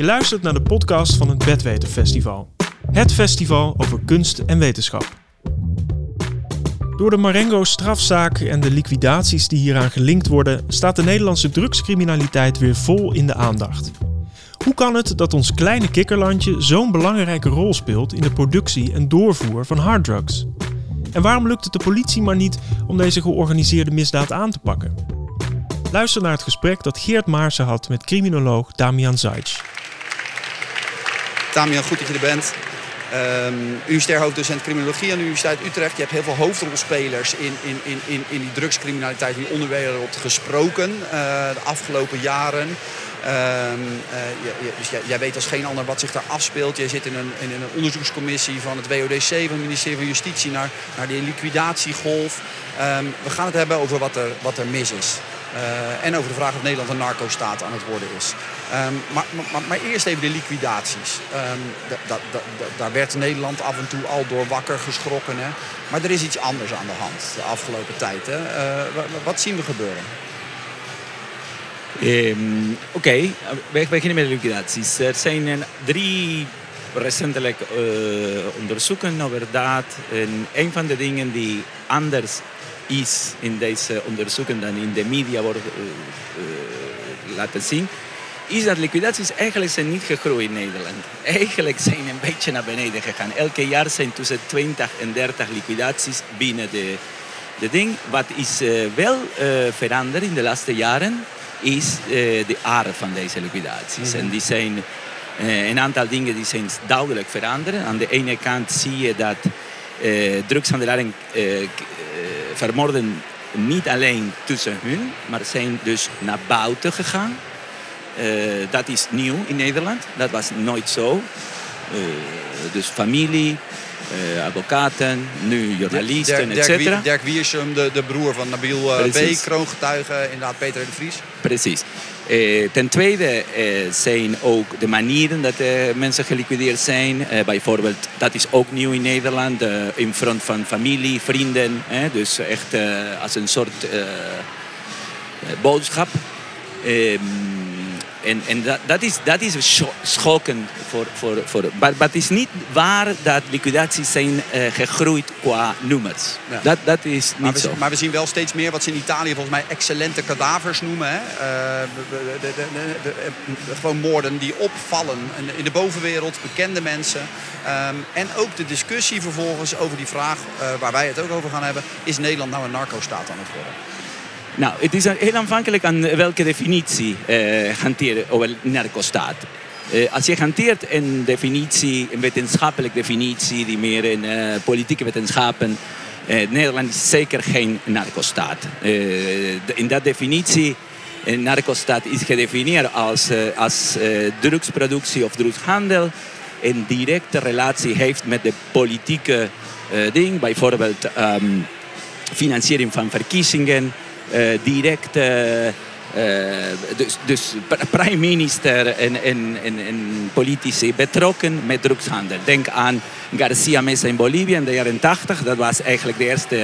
Je luistert naar de podcast van het Bedweter Festival. Het festival over kunst en wetenschap. Door de Marengo-strafzaak en de liquidaties die hieraan gelinkt worden, staat de Nederlandse drugscriminaliteit weer vol in de aandacht. Hoe kan het dat ons kleine kikkerlandje zo'n belangrijke rol speelt in de productie en doorvoer van harddrugs? En waarom lukt het de politie maar niet om deze georganiseerde misdaad aan te pakken? Luister naar het gesprek dat Geert Maarsen had met criminoloog Damian Zajc. Damian, goed dat je er bent. Um, universitair hoofddocent criminologie aan de Universiteit Utrecht. Je hebt heel veel hoofdrolspelers in, in, in, in, in die drugscriminaliteit, in die onderwereld gesproken uh, de afgelopen jaren. Um, uh, dus jij, weet als geen ander wat zich daar afspeelt. Jij zit in een, in een onderzoekscommissie van het WODC, van het ministerie van Justitie, naar, naar die liquidatiegolf. Um, we gaan het hebben over wat er, wat er mis is. Uh, en over de vraag of Nederland een narco-staat aan het worden is. Um, maar, maar, maar, eerst even de liquidaties. Um, daar werd Nederland af en toe al door wakker geschrokken. Hè? Maar er is iets anders aan de hand de afgelopen tijd. Hè? Uh, wat zien we gebeuren? Um, Oké, okay. we beginnen met de liquidaties. Er zijn drie recentelijk uh, onderzoeken over dat. En een van de dingen die anders is in deze onderzoeken dan in de media wordt uh, uh, laten zien, is dat liquidaties eigenlijk zijn niet gegroeid in Nederland. Eigenlijk zijn een beetje naar beneden gegaan. Elke jaar zijn tussen 20 en 30 liquidaties binnen de, de ding. Wat is uh, wel veranderd in de laatste jaren, is de aard van deze liquidaties. Mm -hmm. En die zijn een aantal dingen die zijn duidelijk veranderd. Aan de ene kant zie je dat drugshandelaren vermoorden niet alleen tussen hun, maar zijn dus naar buiten gegaan. Uh, dat is nieuw in Nederland. Dat was nooit zo. Uh, dus familie, uh, advocaten, nu journalisten, etc. Dirk, Dirk Wiersum, de, de broer van Nabil B., kroongetuige, inderdaad Peter de Vries. Precies. Uh, ten tweede uh, zijn ook de manieren dat uh, mensen geliquideerd zijn. bijvoorbeeld, dat is ook nieuw in Nederland, in front van familie, vrienden. dus echt als een soort boodschap. Ehm, en, en dat, dat, is, dat is schokkend. Voor, voor, voor, maar, maar het is niet waar dat liquidaties zijn uh, gegroeid qua nummers. Ja. Dat, dat is niet maar we, zo. Maar we zien wel steeds meer wat ze in Italië volgens mij excellente kadavers noemen. Hè? Uh, de, de, de, gewoon moorden die opvallen in de bovenwereld, bekende mensen. Um, en ook de discussie vervolgens over die vraag uh, waar wij het ook over gaan hebben. Is Nederland nou een narco-staat aan het worden? Nou, het is heel aanvankelijk aan welke definitie uh, hanteren over narcostaat. Uh, als je hanteert een definitie, een wetenschappelijke definitie, die meer in uh, politieke wetenschappen. Nederland is zeker geen narcostaat. in dat definitie, een narcostaat is gedefinieerd als, als drugsproductie of drugshandel. Een directe relatie heeft met de politieke ding, bijvoorbeeld um, financiering van verkiezingen. Uh, direct. Uh, uh, dus, dus prime minister en, en, en, politici betrokken met drugshandel. Denk aan Garcia Mesa in Bolivia in de jaren 80. Dat was eigenlijk de eerste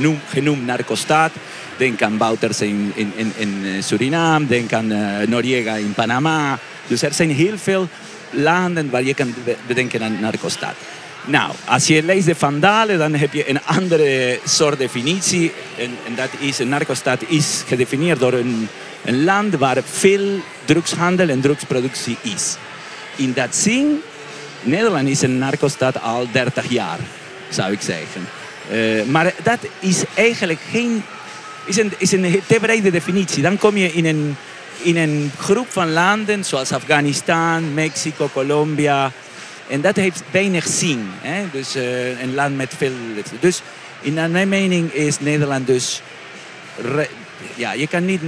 noem, genoemd narcostaat. Denk aan Bouters in, in, in, in Suriname. Denk aan Noriega in Panama. Dus er zijn heel veel landen waar je kan bedenken aan narcostaat. Nou, als je leest de Vandalen, dan heb je een andere soort definitie. En, dat is, een narcostaat is gedefinieerd door een, een land waar veel drugshandel en drugsproductie is. In dat zin, Nederland is een narcostaat al 30 jaar, zou ik zeggen. Uh, maar dat is eigenlijk geen, is een, is een te brede definitie. Dan kom je in een, in een groep van landen zoals Afghanistan, Mexico, Colombia, en dat heeft weinig zin. Hè? Dus uh, een land met veel... Dus in mijn mening is Nederland dus... Ja, je kan niet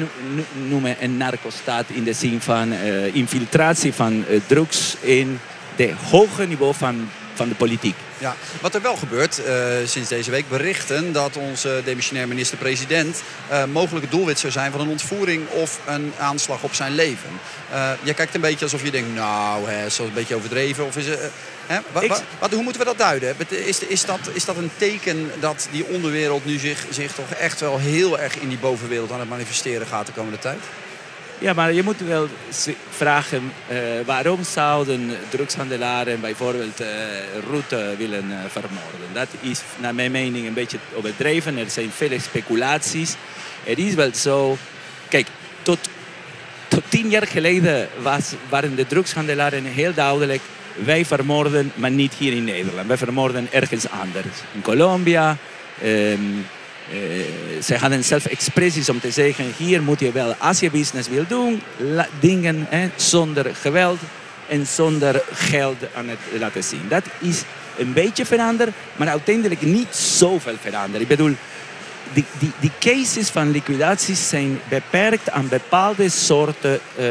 noemen een narcostaat in de zin van uh, infiltratie van uh, drugs in de hoge niveau van, van de politiek. Ja, wat er wel gebeurt uh, sinds deze week berichten dat onze demissionair minister-president uh, mogelijk het doelwit zou zijn van een ontvoering of een aanslag op zijn leven. Uh, je kijkt een beetje alsof je denkt, nou, hè, is dat een beetje overdreven? Of is hè? Wat, wat, wat, hoe moeten we dat duiden? Is, is, dat, is dat een teken dat die onderwereld nu zich, zich toch echt wel heel erg in die bovenwereld aan het manifesteren gaat de komende tijd? Ja, maar je moet wel vragen uh, waarom zouden drugshandelaren bijvoorbeeld uh, route willen uh, vermoorden. Dat is naar mijn mening een beetje overdreven. Er zijn vele speculaties. Het is wel zo. Kijk, tot, tot tien jaar geleden was, waren de drugshandelaren heel duidelijk. Wij vermoorden, maar niet hier in Nederland. Wij vermoorden ergens anders. In Colombia. Uh, zij hadden zelf expressies om te zeggen: hier moet je wel, als je business wil doen, dingen hè, zonder geweld en zonder geld aan het laten zien. Dat is een beetje veranderd, maar uiteindelijk niet zoveel veranderd. Ik bedoel, die, die, die cases van liquidaties zijn beperkt aan bepaalde soorten uh,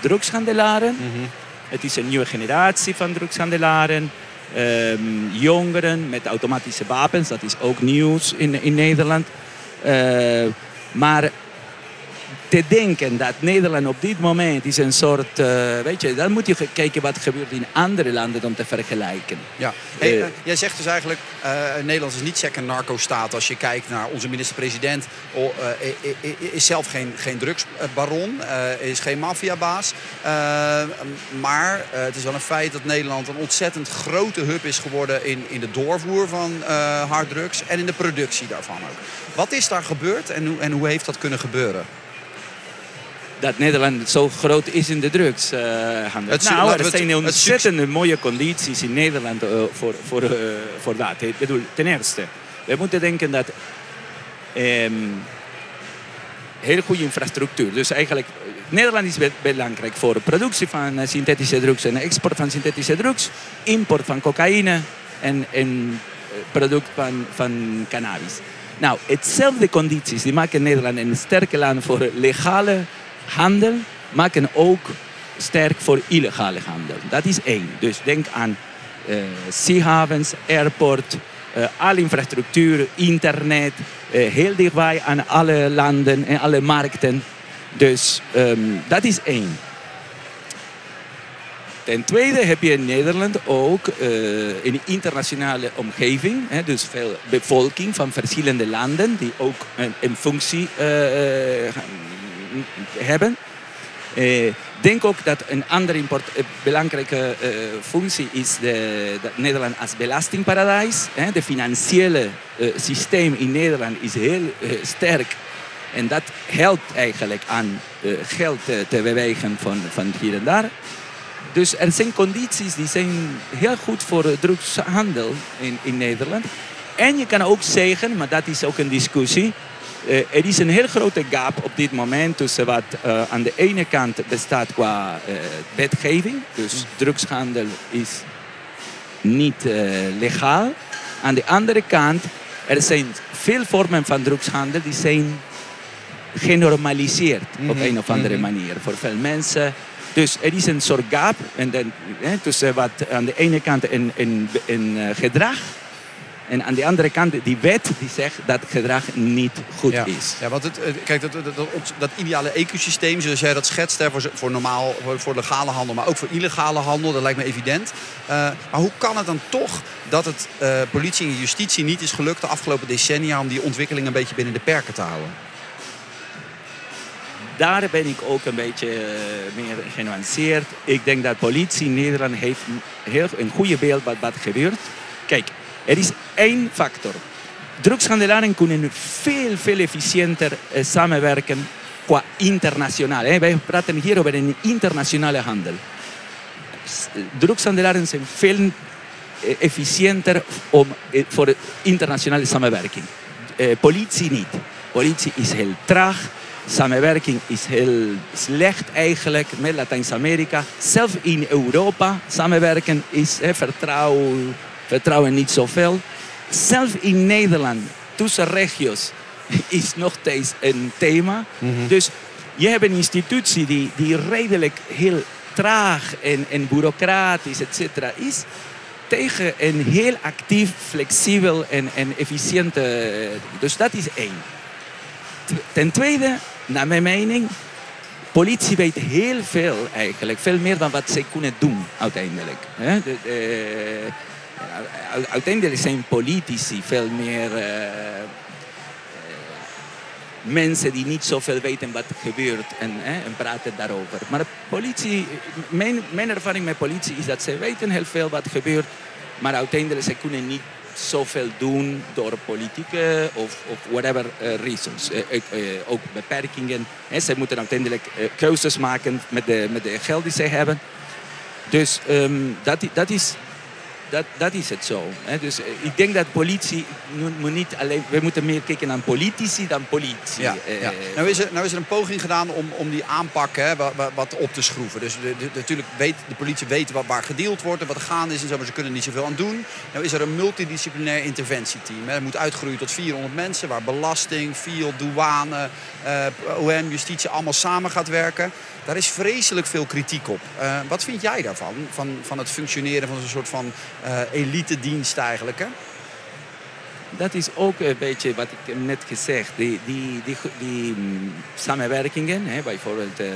drugshandelaren. Mm -hmm. Het is een nieuwe generatie van drugshandelaren. Um, jongeren met automatische wapens, dat is ook nieuws in, in Nederland. Uh, maar te denken dat Nederland op dit moment is een soort, uh, weet je, dan moet je kijken wat gebeurt in andere landen om te vergelijken. Ja, hey, uh, jij zegt dus eigenlijk, uh, Nederland is niet een narco-staat als je kijkt naar onze minister-president. Oh, is zelf geen, geen drugsbaron, is geen maffiabaas. maar het is wel een feit dat Nederland een ontzettend grote hub is geworden in, in de doorvoer van harddrugs en in de productie daarvan ook. Wat is daar gebeurd en hoe, en hoe heeft dat kunnen gebeuren? Dat Nederland zo groot is in de drugshandel. Uh, nou, er zijn ontzettend mooie condities in Nederland uh, voor, voor, uh, voor dat. Ik bedoel, ten eerste, we moeten denken dat um, heel goede infrastructuur. Dus eigenlijk, Nederland is belangrijk voor de productie van synthetische drugs en export van synthetische drugs, import van cocaïne en, en product van, van cannabis. Nou, hetzelfde condities die maken Nederland een sterke land voor legale handel maken ook sterk voor illegale handel. Dat is één. Dus denk aan uh, airport, uh, alle infrastructuur, internet, uh, heel dichtbij aan alle landen en alle markten. Dus um, dat is één. Ten tweede heb je in Nederland ook uh, een internationale omgeving. Hè, dus veel bevolking van verschillende landen die ook een, een functie hebben. Uh, denk ook dat een andere import, uh, belangrijke uh, functie is de, dat Nederland als belastingparadijs. Hè. De financiële systeem in Nederland is heel sterk. En dat helpt eigenlijk aan geld te, bewegen van, van hier en daar. Dus er zijn condities die zijn heel goed voor drugshandel in, in Nederland. En je kan ook zeggen, maar dat is ook een discussie er is een heel grote gap op dit moment tussen wat uh, aan de ene kant bestaat qua uh, wetgeving. Dus mm. drugshandel is niet legaal. Aan de andere kant, er zijn veel vormen van drugshandel die zijn genormaliseerd mm -hmm. op een of andere mm -hmm. manier voor veel mensen. Dus er is een soort gap en dan, tussen wat aan de ene kant een, een, een gedrag en aan de andere kant die wet die zegt dat gedrag niet goed is. Ja, want het, kijk, dat, dat, dat, ideale ecosysteem, zoals jij dat schetst, hè, voor, voor, normaal, voor, legale handel, maar ook voor illegale handel, dat lijkt me evident. Uh, maar hoe kan het dan toch dat het uh, politie en justitie niet is gelukt de afgelopen decennia om die ontwikkeling een beetje binnen de perken te houden? daar ben ik ook een beetje meer genuanceerd. Ik denk dat politie in Nederland heeft heel een goede beeld wat, wat gebeurt. Kijk, er is één factor. Drugshandelaren kunnen veel, veel efficiënter eh, samenwerken qua internationaal. Hè. Wij praten hier over een internationale handel. Drugshandelaren zijn veel eh, efficiënter om, eh, voor internationale samenwerking. Eh, politie niet. Politie is heel traag. Samenwerking is heel slecht eigenlijk met Latijns-Amerika. Zelfs in Europa samenwerken is hè, vertrouwen vertrouwen niet zoveel. Zelfs in Nederland, tussen regio's, is nog steeds een thema. Mm -hmm. Dus je hebt een institutie die, die redelijk heel traag en, en bureaucratisch et cetera, is tegen een heel actief, flexibel en, en efficiënte. Dus dat is één. Ten tweede, naar mijn mening, politie weet heel veel eigenlijk. Veel meer dan wat zij kunnen doen uiteindelijk. De, de, uiteindelijk zijn politici veel meer. Uh, mensen die niet zoveel weten wat er gebeurt en, en praten daarover. Maar politie, mijn, ervaring met politie is dat ze weten heel veel wat gebeurt, maar uiteindelijk ze kunnen niet zoveel doen door politieke of, of whatever uh, reasons. Ook beperkingen. Ze moeten uiteindelijk keuzes maken met de, met de geld die ze hebben. Dus um, dat, dat is dat, dat is het zo. Hè. Dus eh, ik denk dat politie moet niet alleen. We moeten meer kijken naar politici dan politie. Ja, ja. Eh, nou, is er, nou is er een poging gedaan om, om die aanpak hè, wat, wat, op te schroeven. Dus de, de, natuurlijk weet de politie weet wat, waar gedeeld wordt en wat er gaande is en zo, maar ze kunnen niet zoveel aan doen. Nou is er een multidisciplinair interventieteam. Hè. Dat moet uitgroeien tot 400 mensen, waar belasting, field, douane, OM, justitie allemaal samen gaat werken. Daar is vreselijk veel kritiek op. Uh, wat vind jij daarvan? Van, van het functioneren van zo'n soort van uh, elite-dienst eigenlijk? Hè? Dat is ook een beetje wat ik net gezegd. Die, die, die, die um, samenwerkingen, hè, bijvoorbeeld uh,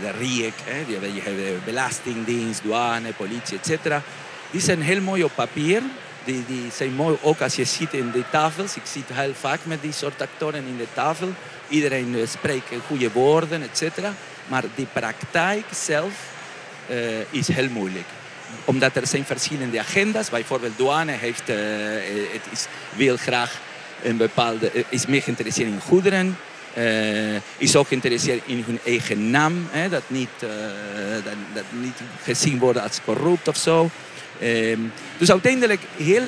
de RIEC, hè, je hebt Belastingdienst, douane, politie, etc. Die zijn heel mooi op papier. Die, die zijn mooi ook als je ziet in de tafels. Ik zit heel vaak met die soort actoren in de tafel. Iedereen spreekt goede woorden, etc. Maar de praktijk zelf is heel moeilijk. Omdat er zijn verschillende agenda's. Bijvoorbeeld douane heeft, uh, het is, wil graag een bepaalde, is meer geïnteresseerd in goederen. Uh, is ook geïnteresseerd in hun eigen naam. Hè, dat, niet, dat, dat, niet gezien wordt als corrupt of zo. Um, dus uiteindelijk, heel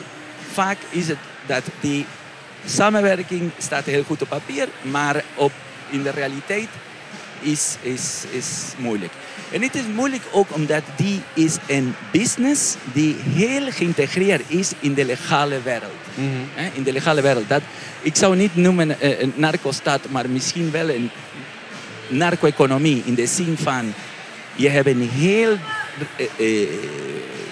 vaak is het dat die samenwerking staat heel goed op papier, maar op, in de realiteit is, is, is moeilijk. En het is moeilijk ook omdat die is een business die heel geïntegreerd is in de legale wereld. Mm -hmm. In de legale wereld. Dat, ik zou niet noemen een narco-staat, maar misschien wel een narco-economie. In de zin van, je hebt een heel uh,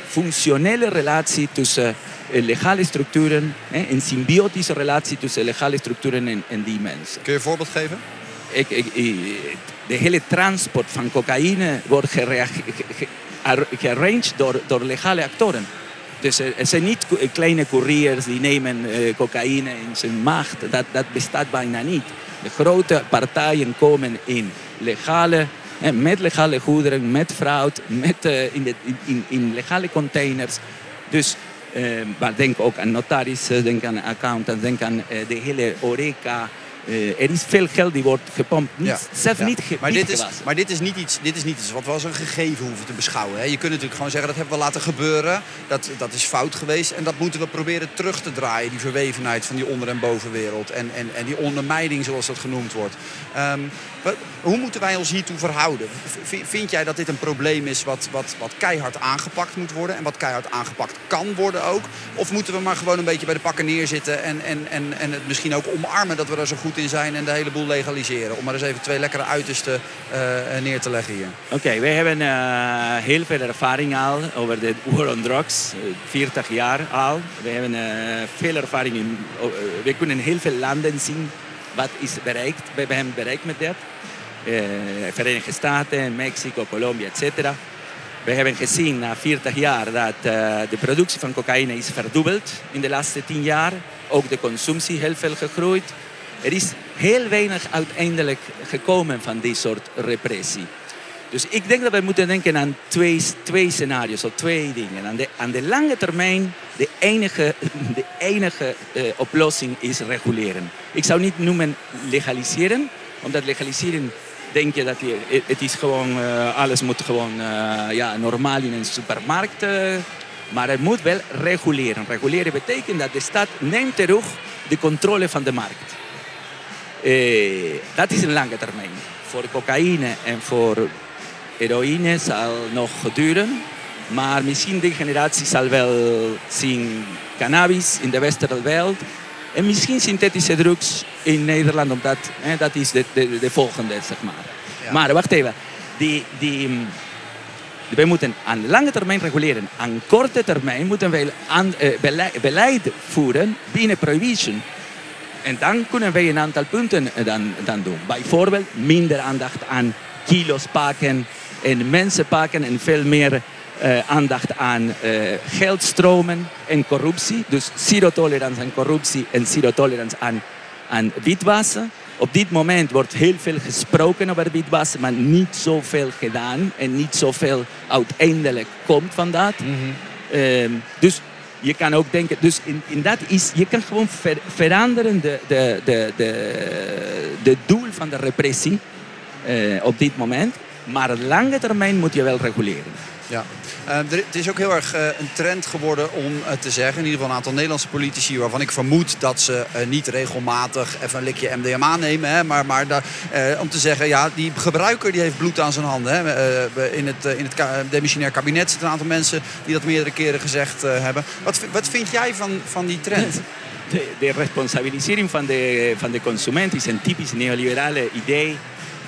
functionele relatie tussen legale structuren, een symbiotische relatie tussen legale structuren en, en die mensen. Kun je een voorbeeld geven? Ik, de hele transport van cocaïne wordt gearranged door, door legale actoren. Dus er zijn niet kleine couriers die nemen uh, cocaïne in zijn macht. Dat, dat bestaat bijna niet. De grote partijen komen in legale, eh, met legale goederen, met fraud, met, uh, in, de, in, in legale containers. Dus maar denk ook aan notarissen, denk aan accountants, denk aan de hele Oreca. Uh, er is veel geld die wordt gepompt. Niet, ja. Zelf ja. niet, ge maar, niet dit is, maar dit is niet iets, dit is niet iets wat we als een gegeven hoeven te beschouwen. Hè. Je kunt natuurlijk gewoon zeggen dat hebben we laten gebeuren. Dat, dat is fout geweest. En dat moeten we proberen terug te draaien. Die verwevenheid van die onder- en bovenwereld. En, en, en die ondermijning zoals dat genoemd wordt. Um, hoe moeten wij ons hiertoe verhouden? Vind jij dat dit een probleem is wat, wat, wat keihard aangepakt moet worden en wat keihard aangepakt kan worden ook? Of moeten we maar gewoon een beetje bij de pakken neerzitten en, en, en, en het misschien ook omarmen dat we daar zo goed in zijn en de hele boel legaliseren? Om maar eens even twee lekkere uitersten uh, neer te leggen hier. Oké, okay, wij hebben uh, heel veel ervaring al over de war on drugs, 40 jaar al. We hebben veel ervaring in, we kunnen heel veel landen zien wat is bereikt. We hebben bereikt met dat. Uh, Verenigde Staten, Mexico, Colombia, etc. We hebben gezien na 40 jaar dat de productie van cocaïne is verdubbeld in de laatste 10 jaar. Ook de consumptie heel veel gegroeid. Er is heel weinig uiteindelijk gekomen van die soort repressie. Dus ik denk dat we moeten denken aan twee, twee scenario's of twee dingen. Aan de, aan de lange termijn, de enige, de enige uh, oplossing is reguleren. Ik zou niet noemen legaliseren, omdat legaliseren denk je dat je, het is gewoon, uh, alles moet gewoon uh, ja, normaal in een supermarkt. maar het moet wel reguleren. Reguleren betekent dat de staat neemt terug de controle van de markt. Dat is een lange termijn. Voor cocaïne en voor heroïne zal nog duren. Maar misschien de generatie zal wel zien cannabis in de westerse wereld. En misschien synthetische drugs in Nederland, omdat hè, dat is de, de, de volgende, zeg maar. Ja. Maar wacht even. Die, die, we moeten aan lange termijn reguleren. Aan korte termijn moeten we aan, uh, beleid, beleid voeren binnen prohibition. En dan kunnen wij een aantal punten dan, dan doen. Bijvoorbeeld minder aandacht aan kilo's pakken en mensen pakken en veel meer uh, aandacht aan uh, geldstromen en corruptie. Dus zero tolerance aan corruptie en zero tolerance aan, aan witwassen. op dit moment wordt heel veel gesproken over witwas, maar niet zoveel gedaan en niet zoveel uiteindelijk komt van dat. Ehm, dus je kan ook denken, dus in, in dat is, je kan gewoon ver- veranderen de, de, de, de, de doel van de repressie eh, op dit moment. Maar op lange termijn moet je wel reguleren. Ja. Eh, er- het is ook heel erg eh, een trend geworden om eh, te zeggen, in ieder geval een aantal Nederlandse politici, waarvan ik vermoed dat ze eh, niet regelmatig even een likje MDMA nemen, hè, maar, maar eh, om te zeggen, ja, die gebruiker die heeft bloed aan zijn handen. Hè. In het, in het ka- demissionair kabinet zitten een aantal mensen die dat meerdere keren gezegd hebben. Wat, wat vind jij van, van die trend? De, de responsabilisering van de, van de consument is een typisch neoliberale idee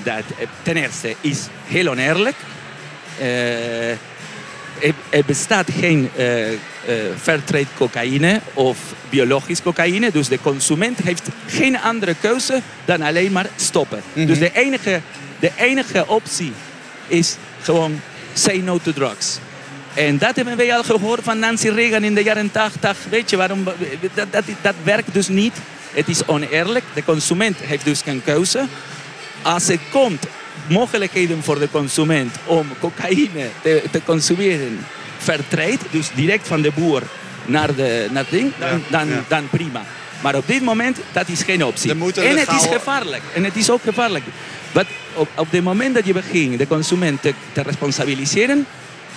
dat ten eerste is heel oneerlijk. Eh, er, er bestaat geen eh, eh, fairtrade cocaïne of biologisch cocaïne. Dus de consument heeft geen andere keuze dan alleen maar stoppen. Dus de enige, de enige optie is gewoon say no to drugs. En dat hebben wij al gehoord van Nancy Reagan in de jaren 80. Weet je waarom? Dat, dat, dat werkt dus niet. Het is oneerlijk. De consument heeft dus geen keuze. Als er komt mogelijkheden voor de consument om cocaïne te, te consumeren, vertrade, dus direct van de boer naar de naar het ding, dan, dan, dan prima. Maar op dit moment, dat is geen optie. En het is gevaarlijk. En het is ook gevaarlijk. Want op, op het moment dat je begint de consument te, te responsabiliseren,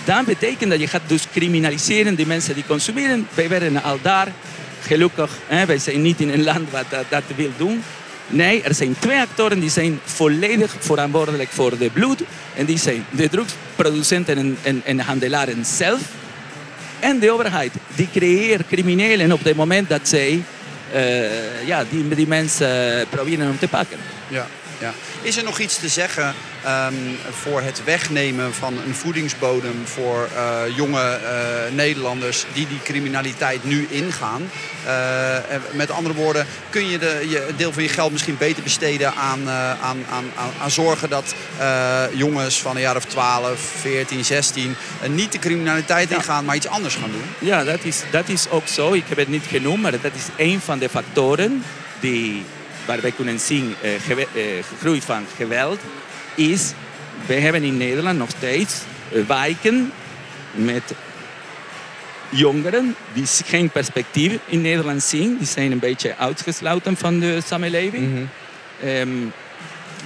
dan betekent dat je gaat dus criminaliseren die mensen die consumeren. Wij werden al daar, gelukkig, hè, wij zijn niet in een land wat dat, dat wil doen. Nee, er zijn twee actoren die zijn volledig verantwoordelijk voor de bloed. En die zijn de drugsproducenten en, en, en handelaren zelf. En de overheid, die creëert criminelen op het moment dat zij eh, ja, die, die mensen proberen om te pakken. Ja, ja. Is er nog iets te zeggen ehm, voor het wegnemen van een voedingsbodem voor eh, jonge eh, Nederlanders die die criminaliteit nu ingaan? Eh, met andere woorden, kun je, de, je een deel van je geld misschien beter besteden aan, aan, aan, aan, zorgen dat jongens van een jaar of 12, 14, 16 eh, niet de criminaliteit Ja. ingaan, maar iets anders gaan doen? Ja, dat is, dat is ook zo. Ik heb het niet genoemd, maar dat is een van de factoren die, waar wij kunnen zien groei van geweld. Is, we hebben in Nederland nog steeds eh, wijken met jongeren die geen perspectief in Nederland zien. Die zijn een beetje uitgesloten van de samenleving. Ehm,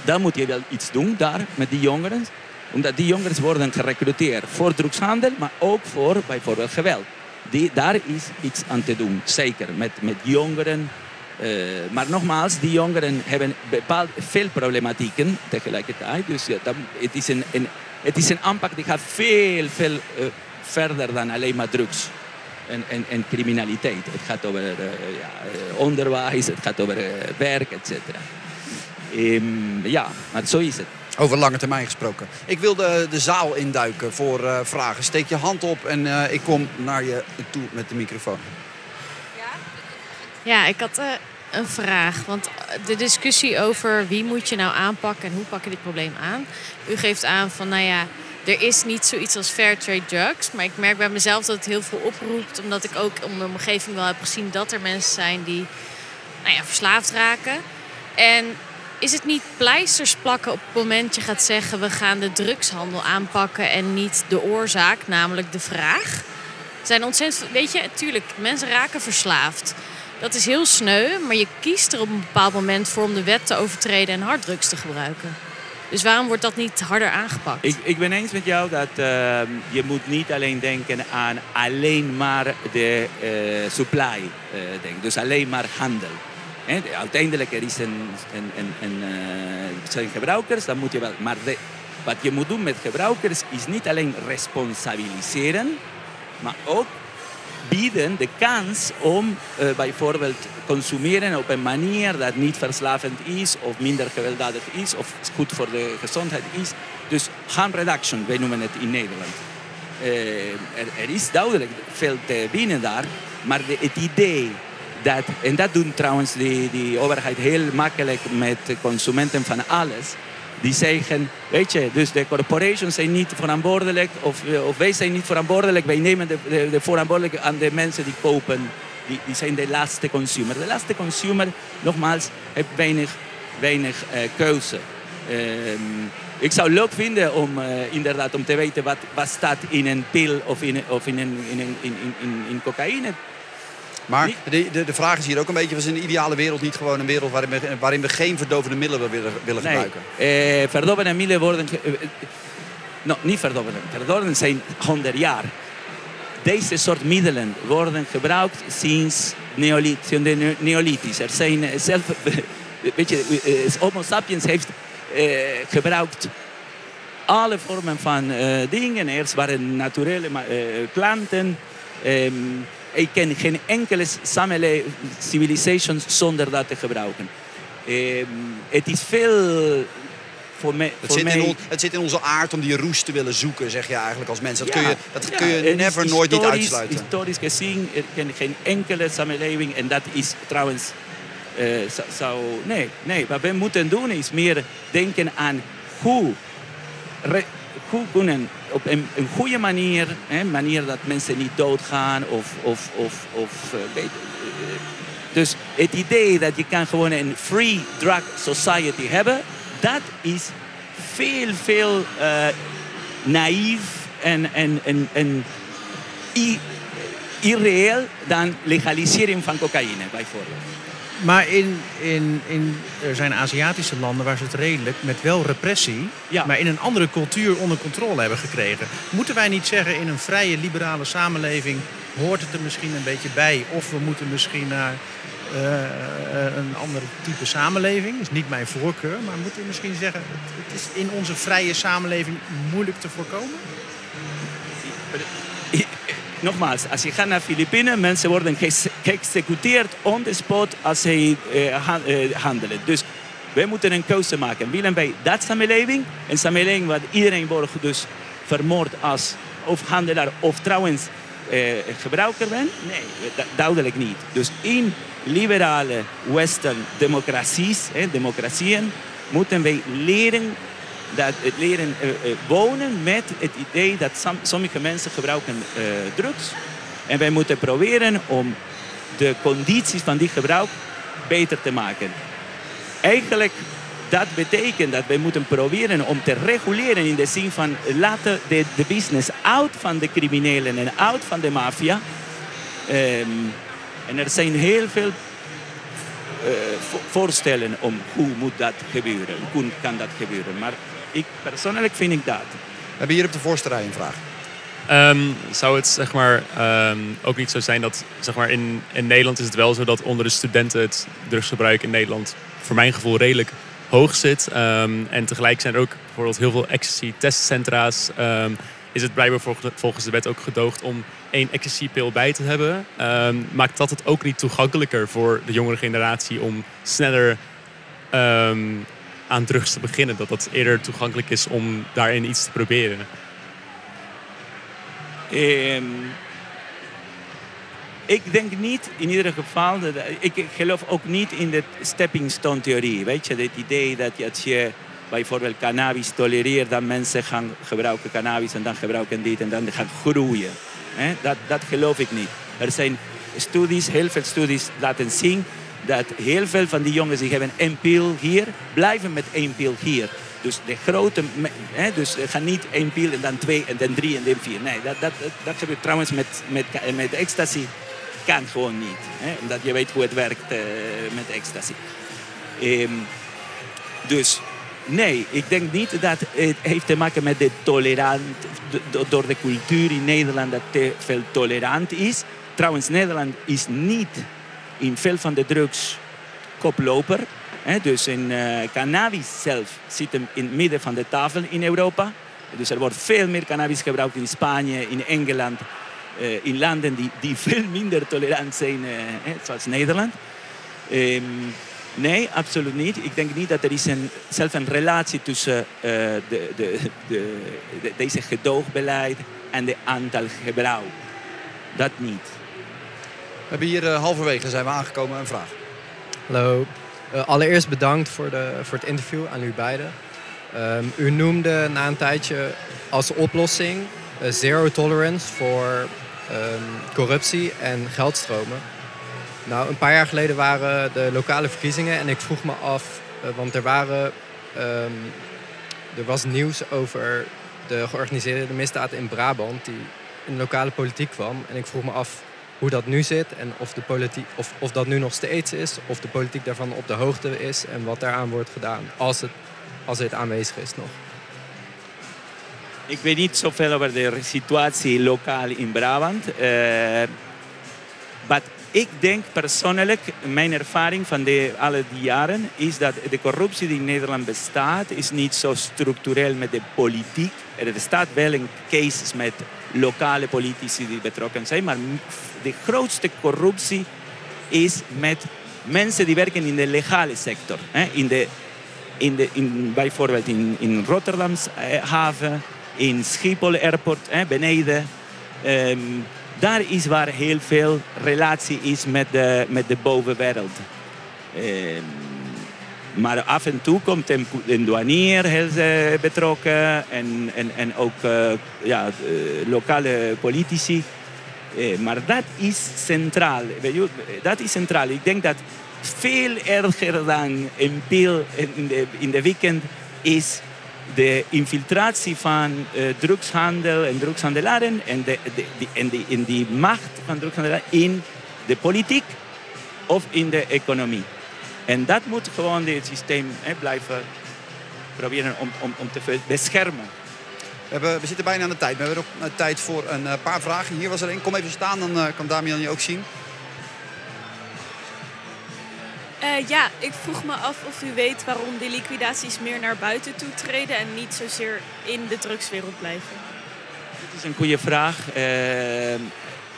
dan moet je wel iets doen daar met die jongeren. Omdat die jongeren worden gerecruiteerd voor drugshandel, maar ook voor bijvoorbeeld geweld. Die, daar is iets aan te doen, zeker met, met jongeren. Eh, maar nogmaals, die jongeren hebben bepaald veel problematieken tegelijkertijd. Dus ja, het, is een, het is een aanpak die gaat veel, veel eh, verder dan alleen maar drugs en, en, en criminaliteit. Het gaat over eh, onderwijs, het gaat over werk, et cetera. Ehm, ja, maar zo is het. Over lange termijn gesproken. Ik wil de, de zaal induiken voor vragen. Steek je hand op en ik kom naar je toe met de microfoon. Ja, ik had eh, een vraag. Want eh, de discussie over wie moet je nou aanpakken en hoe pak je dit probleem aan. U geeft aan van, nou ja, er is niet zoiets als fair trade drugs. Maar ik merk bij mezelf dat het heel veel oproept. Omdat ik ook om mijn omgeving wel heb gezien dat er mensen zijn die nou ja, verslaafd raken. En is het niet pleisters plakken op het moment je gaat zeggen... we gaan de drugshandel aanpakken en niet de oorzaak, namelijk de vraag? Zijn ontzettend, weet je, tuurlijk, mensen raken verslaafd. Dat is heel sneu, maar je kiest er op een bepaald moment voor om de wet te overtreden en harddrugs te gebruiken. Dus waarom wordt dat niet harder aangepakt? Ik, ik ben eens met jou dat ehm, je moet niet alleen denken aan alleen maar de eh, supply. eh denken. Dus alleen maar handel. Hè, de- uiteindelijk er is een, eh, zijn gebruikers, dan moet je wel. Maar de, wat je moet doen met gebruikers is niet alleen responsabiliseren, maar ook bieden de kans om eh, bijvoorbeeld consumeren op een manier dat niet verslavend is of minder gewelddadig is of goed voor de gezondheid is. Dus harm reduction, wij noemen het in Nederland. Eh, er, is duidelijk veel te winnen daar, maar de, het idee dat, en dat doen trouwens die overheid heel makkelijk met de consumenten van alles. Die zeggen, weet je, dus de corporations zijn niet verantwoordelijk of, eh, of wij zijn niet verantwoordelijk. Wij nemen de, de, de verantwoordelijkheid aan de mensen die kopen. Die, zijn de laatste consumer. De laatste consumer, nogmaals, heeft weinig weinig uh, keuze. Um, ik zou leuk vinden om uh, inderdaad om te weten wat, wat staat in een pil of in, of in, een, in, in, in cocaïne. Maar de, de, de, vraag is hier ook een beetje: was in de ideale wereld niet gewoon een wereld waarin we, waarin we geen verdovende middelen willen, willen nee. gebruiken? Eh, verdovende middelen worden. Uh, no, niet verdovende. Verdovende zijn 100 jaar. Deze soort middelen worden gebruikt sinds de Neolithisch. Er zijn zelf. Weet je, Homo sapiens heeft uh, gebruikt alle vormen van dingen. Eerst waren naturele planten. Um, ik ken geen enkele samenleving, civilization zonder dat te gebruiken. Um, het is veel voor me, het, zit mij... on, het, zit in onze aard om die roes te willen zoeken, zeg je eigenlijk als mens. Dat ja, kun je, dat ja, kun je never, nooit niet uitsluiten. Historisch gezien, ken geen enkele samenleving en dat is trouwens uh, zou, nee, nee, wat we moeten doen is meer denken aan hoe, re, hoe kunnen op een, een goede manier, een manier dat mensen niet doodgaan of, of, of, of uh, dus het idee dat je kan gewoon een free drug society hebben, dat is veel, veel uh, naïef en, en, en, en irreëel dan legalisering van cocaïne bijvoorbeeld. Maar in, in, in, er zijn Aziatische landen waar ze het redelijk met wel repressie, ja. maar in een andere cultuur onder controle hebben gekregen. Moeten wij niet zeggen in een vrije liberale samenleving hoort het er misschien een beetje bij? Of we moeten misschien naar uh, een ander type samenleving. Dat is niet mijn voorkeur, maar moeten we misschien zeggen het is in onze vrije samenleving moeilijk te voorkomen? Nogmaals, als je gaat naar Filipijnen, mensen worden geëxecuteerd on the spot als ze uh, handelen. Dus wij moeten een keuze maken. Willen wij dat samenleving? Een samenleving waar iedereen wordt dus vermoord als of handelaar of trouwens uh, gebruiker bent? Nee, duidelijk niet. Dus in liberale western democraties, eh, democratieën, moeten wij leren dat het leren uh, uh, wonen met het idee dat som, sommige mensen gebruiken uh, drugs. En wij moeten proberen om de condities van die gebruik beter te maken. Eigenlijk dat betekent dat wij moeten proberen om te reguleren in de zin van laten de, de business uit van de criminelen en uit van de maffia. Um, en er zijn heel veel voorstellen om hoe moet dat gebeuren, hoe kan dat gebeuren. Maar ik, persoonlijk vind ik dat. We hebben hier op de voorste rij een vraag. Um, zou het zeg maar, um, ook niet zo zijn dat zeg maar, in, in Nederland is het wel zo dat onder de studenten het drugsgebruik in Nederland voor mijn gevoel redelijk hoog zit. Um, en tegelijk zijn er ook bijvoorbeeld heel veel ecstasy-testcentra's. is het blijkbaar volgens de wet ook gedoogd om één ecstasy-pil bij te hebben. maakt dat het ook niet toegankelijker voor de jongere generatie om sneller aan drugs te beginnen. Dat dat eerder toegankelijk is om daarin iets te proberen. Um, ik denk niet in ieder geval, dat, ik geloof ook niet in de stepping stone theorie. Weet je, het idee dat als je bijvoorbeeld cannabis tolereert, dat mensen gaan gebruiken cannabis en dan gebruiken dit en dan gaan groeien. Dat, dat geloof ik niet. Er zijn studies, heel veel studies laten zien dat heel veel van die jongens die hebben één pil hier, blijven met één pil hier. Dus de grote, hè, dus gaan niet één pil en dan twee en dan drie en dan vier. Nee, dat, dat, dat gebeurt trouwens met, met, met ecstasy. Kan gewoon niet. Hè, omdat je weet hoe het werkt uh, met ecstasy. Um, dus nee, ik denk niet dat het heeft te maken met de tolerant, door de cultuur in Nederland dat te veel tolerant is. Trouwens, Nederland is niet in veel van de drugs koploper. Dus in uh, cannabis zelf zit hem in het midden van de tafel in Europa. Dus er wordt veel meer cannabis gebruikt in Spanje, in Engeland, uh, in landen die, die veel minder tolerant zijn, uh, zoals Nederland. Um, nee, absoluut niet. Ik denk niet dat er is een, zelf een relatie tussen de, de, de, de, deze gedoogbeleid en het aantal gebruik. Dat niet. We hebben hier uh, halverwege zijn we aangekomen een vraag. Hallo. Uh, allereerst bedankt voor, de, voor het interview aan u beiden. Um, u noemde na een tijdje als oplossing uh, zero tolerance voor um, corruptie en geldstromen. Nou, een paar jaar geleden waren de lokale verkiezingen en ik vroeg me af Eh, want er, waren, ehm, er was nieuws over de georganiseerde misdaad in Brabant die in de lokale politiek kwam. En ik vroeg me af hoe dat nu zit en of, de of, of dat nu nog steeds is, of de politiek daarvan op de hoogte is en wat daaraan wordt gedaan, als het, als het aanwezig is nog. Ik weet niet zoveel over de situatie lokaal in Brabant. Uh, ik denk persoonlijk, mijn ervaring van de, alle die jaren, is dat de corruptie die in Nederland bestaat, is niet zo structureel met de politiek. Er bestaat wel een cases met lokale politici die betrokken zijn, maar de grootste corruptie is met mensen die werken in de legale sector. Hè? In de, in de, in, bijvoorbeeld in, in eh, haven, in Schiphol Airport, hè, beneden. Um, daar is waar heel veel relatie is met de, met de bovenwereld. Um, maar af en toe komt een, een douanier heel uh, betrokken en, en, en ook uh, ja, uh, lokale politici. maar dat is centraal. Dat is centraal. Ik denk dat veel erger dan een pil in in de weekend is de infiltratie van uh, drugshandel en drugshandelaren en, de, de, die, en, die, in macht van drugshandelaren in de politiek of in de economie. En dat moet gewoon het systeem blijven proberen om, om, om te beschermen. We, hebben, we zitten bijna aan de tijd. We hebben nog tijd voor een uh, paar vragen. Hier was er één. Kom even staan, dan kan Damian je ook zien. Uh, ja, ik vroeg me af of u weet waarom die liquidaties meer naar buiten toe treden en niet zozeer in de drugswereld blijven. Dat is een goede vraag. Uh,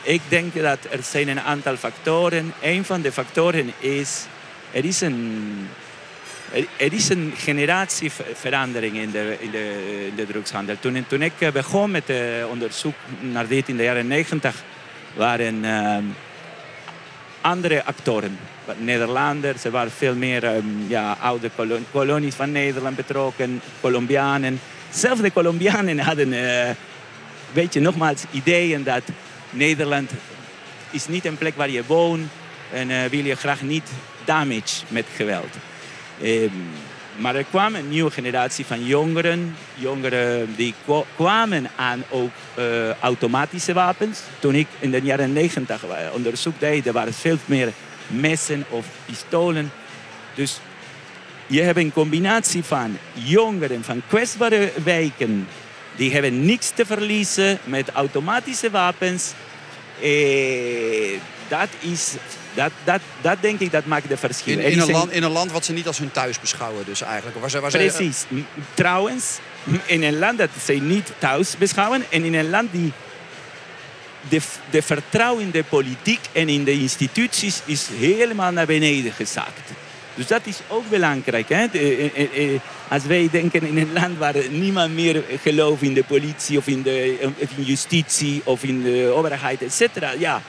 ik denk dat er zijn een aantal factoren. Een van de factoren is, er is een, er is een generatieverandering in de, in de, de drugshandel. Toen, toen ik begon met onderzoek naar dit in de jaren 90, waren andere actoren. Nederlanders, er waren veel meer um, ja, oude kolonies van Nederland betrokken, Colombianen. Zelfs de Colombianen hadden, uh, weet je, nogmaals ideeën dat Nederland is niet een plek waar je woont en uh, wil je graag niet damage met geweld. Um, maar er kwam een nieuwe generatie van jongeren. Jongeren die kwamen aan ook uh, automatische wapens. Toen ik in de jaren 90 onderzoek deed, er waren veel meer messen of pistolen. Dus je hebt een combinatie van jongeren van kwetsbare wijken. Die hebben niks te verliezen met automatische wapens. Eh, dat is dat, dat, dat denk ik, dat maakt de verschil. In, in, een land, in een land wat ze niet als hun thuis beschouwen dus eigenlijk. Waar ze, waar Precies. Ze... Trouwens, in een land dat ze niet thuis beschouwen... en in een land die de, de vertrouwen in de politiek en in de instituties is helemaal naar beneden gezakt. Dus dat is ook belangrijk. Hè? De, eh, eh, als wij denken in een land waar niemand meer gelooft in de politie of in de in justitie of in de overheid, et cetera. Ja,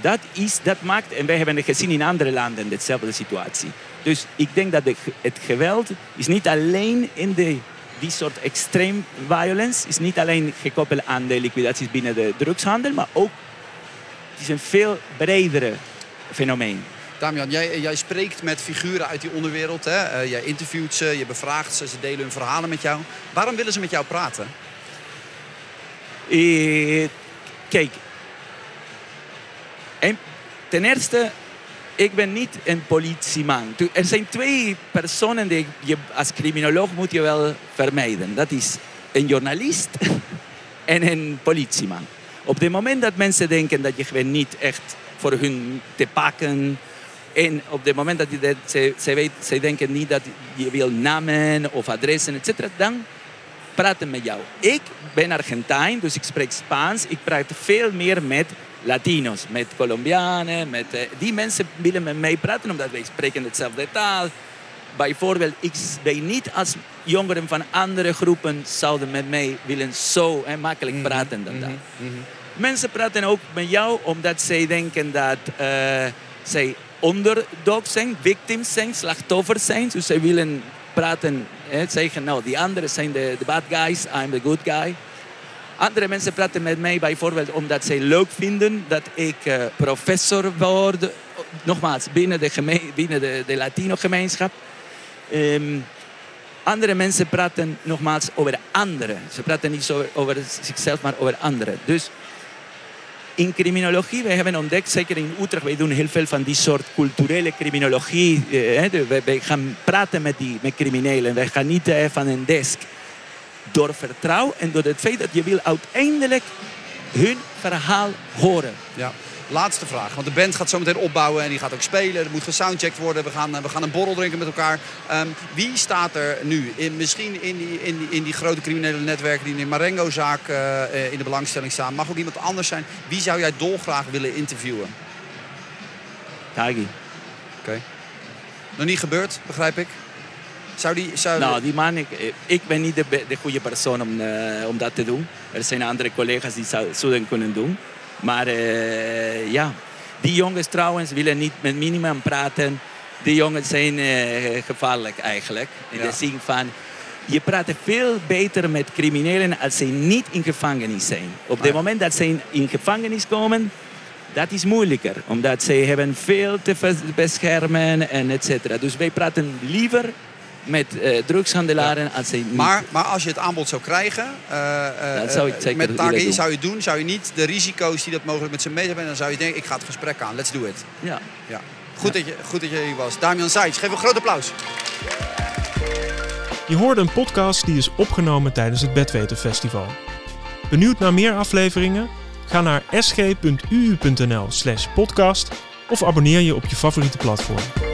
dat, is, dat maakt, en wij hebben het gezien in andere landen, dezelfde situatie. Dus ik denk dat de, het geweld is niet alleen in de, die soort extreme violence, is niet alleen gekoppeld aan de liquidaties binnen de drugshandel, maar ook het is een veel bredere fenomeen. Damian, jij, jij spreekt met figuren uit die onderwereld. Hè? Uh, jij interviewt ze, je bevraagt ze, ze delen hun verhalen met jou. Waarom willen ze met jou praten? Uh, kijk, en ten eerste, ik ben niet een politieman. Er zijn twee personen die je als criminoloog moet je wel vermijden. Dat is een journalist en een politieman. Op het moment dat mensen denken dat je gewoon niet echt voor hun te pakken... En op het moment dat, ze, ze denken niet dat je wil namen of adressen, etc., dan praten met jou. Ik ben Argentijn, dus ik spreek Spaans. Ik praat veel meer met Latino's, met Colombianen. Met, uh, die mensen willen met mij praten omdat wij spreken hetzelfde taal. Bijvoorbeeld, ik weet niet als jongeren van andere groepen zouden met mij willen zo hè, makkelijk mhm, praten dan dat. Mm -hmm. Mensen praten ook met jou omdat zij denken dat uh, zij onderdog zijn, victims zijn, slachtoffers zijn. Dus zij willen praten, hè, zeggen, nou, die anderen zijn de bad guys, I'm the good guy. Andere mensen praten met mij bijvoorbeeld omdat zij leuk vinden dat ik uh, professor word. Nogmaals, binnen de, binnen de, de Latino-gemeenschap. Ehm, andere mensen praten nogmaals over anderen. Ze praten niet over zichzelf, maar over anderen. Dus in criminologie, we hebben ontdekt, zeker in Utrecht, wij doen heel veel van die soort culturele criminologie. Eh, wij, gaan praten met, die, met criminelen. Wij gaan niet eh, van een desk. Door vertrouwen en door het feit dat je wil uiteindelijk hun verhaal horen. Ja. Laatste vraag, want de band gaat zo meteen opbouwen en die gaat ook spelen. Er moet gesoundcheckt worden, we gaan, eh, we gaan een borrel drinken met elkaar. Ehm, wie staat er nu, in, misschien in die, in, die, in die grote criminele netwerken die in de Marengo-zaak uh, in de belangstelling staan. Mag ook iemand anders zijn. Wie zou jij dolgraag willen interviewen? Tagi. Oké. Nog niet gebeurd, begrijp ik? Zou die, zou... Nou, die man, ik, ik ben niet de, de goede persoon om, uh, om dat te doen. Er zijn andere collega's die zou, zouden kunnen doen. Maar uh, ja, die jongens trouwens willen niet met minimum praten. Die jongens zijn uh, gevaarlijk eigenlijk. In ja. de zin van, je praat veel beter met criminelen als ze niet in gevangenis zijn. Op het moment dat ze in gevangenis komen, dat is moeilijker. Omdat ze hebben veel te beschermen en et cetera. Dus wij praten liever met uh, drugshandelaren als niet... Maar, maar als je het aanbod zou krijgen, uh, uh, zou ik met Tagi zou je doen, zou je niet de risico's die dat mogelijk met ze mee hebben, dan zou je denken, ik ga het gesprek aan, let's do it. Ja. ja. Goed, Dat je, goed dat je hier was. Damian Seitz, geef een groot applaus. Je hoorde een podcast die is opgenomen tijdens het Bedweten Festival. Benieuwd naar meer afleveringen? Ga naar sg.uu.nl slash podcast of abonneer je op je favoriete platform.